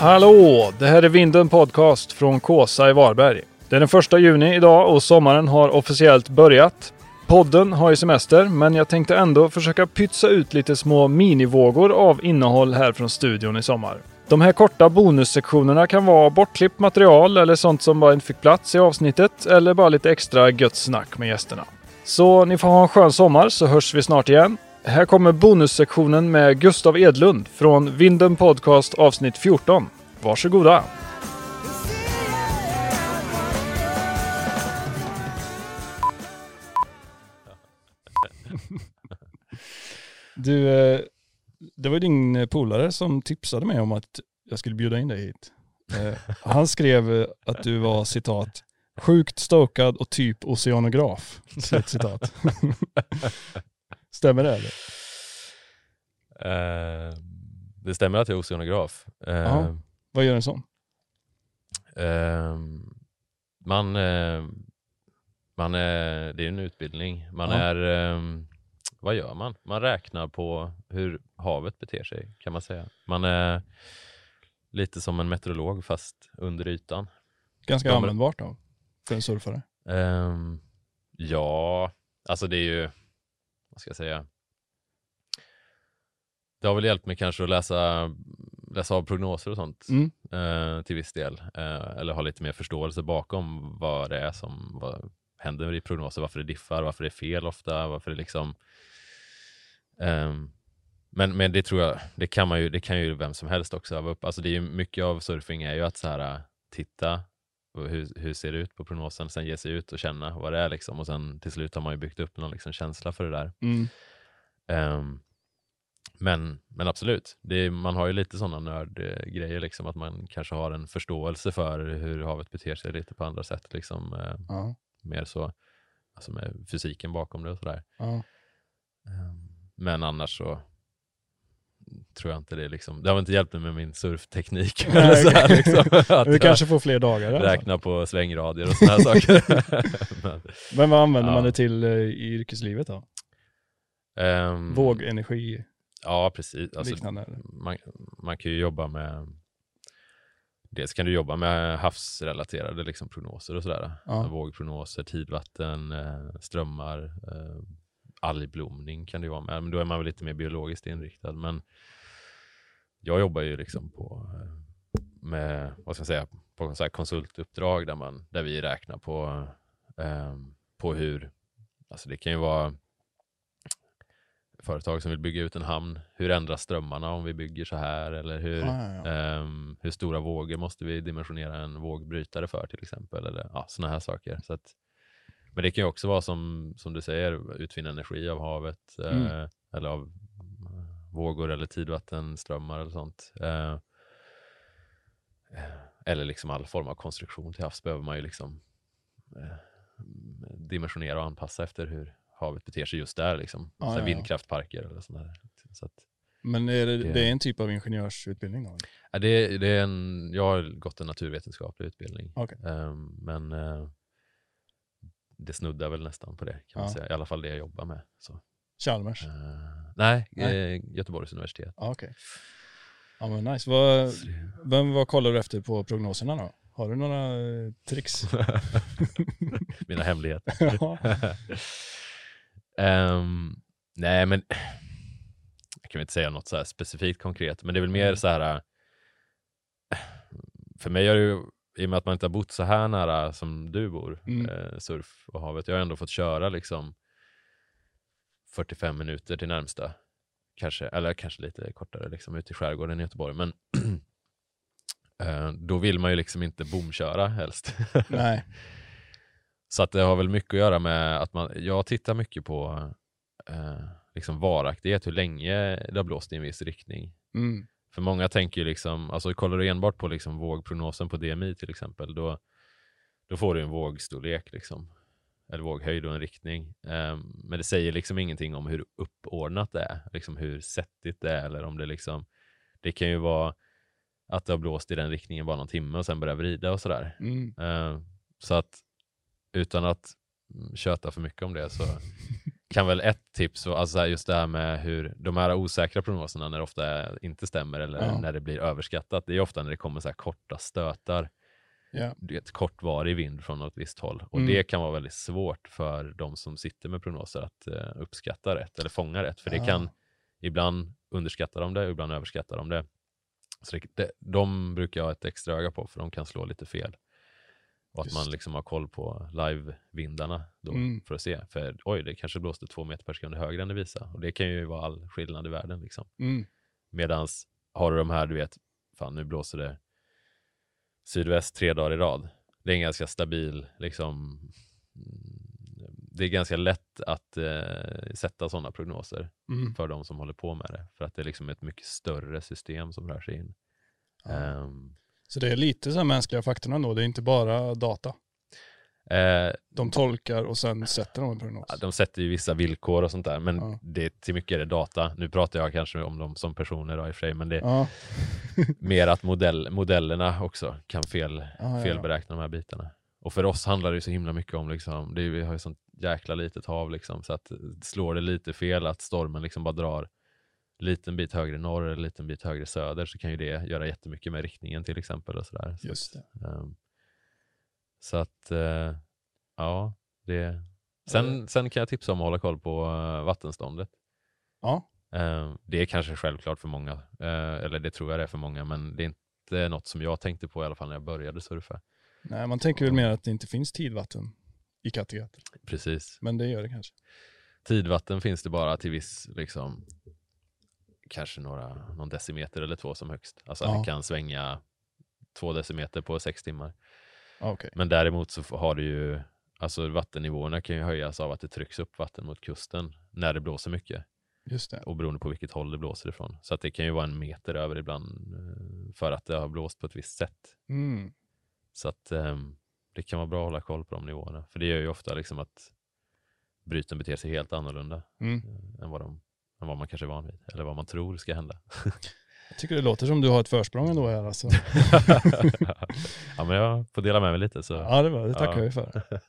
Hallå! Det här är Vinden Podcast från Kåsa i Varberg. Det är den första juni idag och sommaren har officiellt börjat. Podden har ju semester, men jag tänkte ändå försöka pytsa ut lite små minivågor av innehåll här från studion i sommar. De här korta bonussektionerna kan vara bortklippt material eller sånt som bara inte fick plats i avsnittet eller bara lite extra gött snack med gästerna. Så ni får ha en skön sommar så hörs vi snart igen. Här kommer bonussektionen med Gustav Edlund från Vinden Podcast avsnitt 14. Varsågoda! Du, eh, det var din polare som tipsade mig om att jag skulle bjuda in dig hit. Eh, Han skrev eh, att du var citat sjukt stokad och typ oceanograf. Citat. Stämmer det eller? Eh, det stämmer att jag är oceanograf. Ja. Vad gör en sån? eh, man, eh, man är, det är en utbildning. Man Ja. är, eh, vad gör man? Man räknar på hur havet beter sig kan man säga. Man är lite som en meteorolog fast under ytan. Ganska användbart då, för en surfare. Ehm, ja, alltså det är ju, vad ska jag säga? Det har väl hjälpt mig kanske att läsa, läsa av prognoser och sånt Mm. eh, till viss del. Eh, eller ha lite mer förståelse bakom vad det är som vad händer i prognoser, varför det diffar, varför det är fel ofta, varför det liksom... ehm, men, men det tror jag, det kan, man ju, det kan ju vem som helst också öva upp. Alltså det är ju mycket av surfing är ju att så här, titta hur, hur ser det ut på prognosen, sen ge sig ut och känna vad det är liksom. Och sen till slut har man ju byggt upp någon liksom känsla för det där. Mm. Ehm, men, men absolut, är, man har ju lite sådana nördgrejer, liksom, att man kanske har en förståelse för hur havet beter sig lite på andra sätt. Liksom, eh, Ja. mer så, alltså med fysiken bakom det och sådär. Ja. Ehm, men annars så tror jag inte det liksom, det har inte hjälpt mig med min surfteknik. Nej, eller så här, liksom, att Du kanske får fler dagar. Alltså. räkna på svängradier och sådana saker. men, Men vad använder Ja. man det till eh, i yrkeslivet då? ehm, Vågenergi, Ja, precis. Alltså, liknande? man, man kan ju jobba med Dels kan du jobba med havsrelaterade liksom, prognoser och sådär. Ja. Vågprognoser, tidvatten, eh, strömmar, eh, algblomning kan det vara med. Men då är man väl lite mer biologiskt inriktad. Men jag jobbar ju liksom på eh, med, vad ska jag säga, på så konsultuppdrag där, man, där vi räknar på, eh, på hur, alltså det kan ju vara företag som vill bygga ut en hamn. Hur ändras strömmarna om vi bygger så här? Eller hur, Ja, ja, ja. ehm, hur stora vågor måste vi dimensionera en vågbrytare för till exempel? Eller ja, sådana här saker. Så att, men det kan ju också vara som, som du säger, utvinna energi av havet eh, Mm. eller av eh, vågor eller tidvattenströmmar eller sånt. Eh, eh, eller liksom all form av konstruktion till havs behöver man ju liksom eh, dimensionera och anpassa efter hur havet beter sig just där. Liksom. Ja, så ja. Vindkraftparker eller sånt där. Så att, Men är det, Det- det är en typ av ingenjörsutbildning då? ja, det, det är en, jag har gått en naturvetenskaplig utbildning. Okej. Ehm, men eh, det snuddar väl nästan på det kan man Ja. säga. I alla fall det jag jobbar med. Så. Chalmers? Eh, nej, Nej. eh, Göteborgs universitet. Ja, okej. Ja men nice. Vad, vem, vad kollar du efter på prognoserna då? Har du några tricks? Mina hemligheter. ja. Ehm, nej, men jag kan inte säga något så här specifikt konkret, men det är väl mer så här. äh, För mig har det ju, i och med att man inte har bott så här nära som du bor, Mm. eh, surf och havet, jag har ändå fått köra liksom 45 minuter till närmsta, kanske, eller kanske lite kortare, liksom ut i skärgården i Göteborg, men eh, då vill man ju liksom inte bomköra helst. Nej. Så att det har väl mycket att göra med att man, jag tittar mycket på eh, liksom varaktighet, hur länge det har blåst i en viss riktning. Mm. För många tänker ju liksom, alltså kollar du enbart på liksom vågprognosen på DMI till exempel, då, då får du en vågstorlek liksom. Eller våghöjd och en riktning. Ehm, men det säger liksom ingenting om hur uppordnat det är, liksom hur sättigt det är, eller om det liksom, det kan ju vara att det har blåst i den riktningen bara någon timme och sen börjar vrida och sådär. Mm. Eh, så att utan att köta för mycket om det så kan väl ett tips, vara, alltså just det här med hur de här osäkra prognoserna när det ofta inte stämmer eller Ja. när det blir överskattat, det är ofta när det kommer så korta stötar, du vet, kortvarig vind från något visst håll. Och Mm. det kan vara väldigt svårt för de som sitter med prognoser att eh, uppskatta rätt eller fånga rätt. För det Ja. kan, ibland underskatta de det, ibland överskattar de det. Så det, det, de brukar jag ha ett extra öga på, för de kan slå lite fel. Och att Just man det. liksom har koll på live-vindarna då Mm. för att se. För oj, det kanske blåste två meter per sekund högre än det visar. Och det kan ju vara all skillnad i världen. Liksom. Mm. Medans har du de här, du vet, fan nu blåser det sydväst tre dagar i rad. Det är en ganska stabil, liksom, det är ganska lätt att eh, sätta sådana prognoser Mm. för de som håller på med det. För att det är liksom ett mycket större system som rör sig in. Ja. Ehm, Så det är lite så här mänskliga faktorn då, det är inte bara data. eh, De tolkar och sen sätter de en prognos. Ja, de sätter ju vissa villkor och sånt där, men Ja. det, till mycket är det data. Nu pratar jag kanske om dem som personer då, i och för sig, men det är Ja. mer att modell, modellerna också kan fel, ja, felberäkna de här bitarna. Och för oss handlar det ju så himla mycket om, liksom, det är, vi har ju sånt jäkla litet hav, liksom, så att slår det lite fel, att stormen liksom bara drar liten bit högre norr eller liten bit högre söder, så kan ju det göra jättemycket med riktningen till exempel. Och sådär. Så Just det. Ehm, så att, eh, ja, det... Sen, sen kan jag tipsa om att hålla koll på eh, vattenståndet. Ja. Ehm, det är kanske självklart för många, eh, eller det tror jag det är för många, men det är inte något som jag tänkte på i alla fall när jag började surfa. Nej, man tänker väl mer att det inte finns tidvatten i Kattegatt. Precis. Men det gör det kanske. Tidvatten finns det bara till viss, liksom, kanske några, någon decimeter eller två som högst. Alltså Ja. det kan svänga två decimeter på sex timmar. Ja, Okej. Men däremot så har du ju, alltså vattennivåerna kan ju höjas av att det trycks upp vatten mot kusten när det blåser mycket. Just det. Och beroende på vilket håll det blåser ifrån. Så att det kan ju vara en meter över ibland eh, för att det har blåst på ett visst sätt. Mm. Så att ehm, det kan vara bra att hålla koll på de nivåerna. För det gör ju ofta liksom att bryten beter sig helt annorlunda Mm. eh, än, vad de, än vad man kanske är van vid. Eller vad man tror ska hända. Jag tycker det låter som du har ett försprång ändå här alltså. ja men jag får dela med mig lite så. Ja, det, var, det tackar Ja. vi för.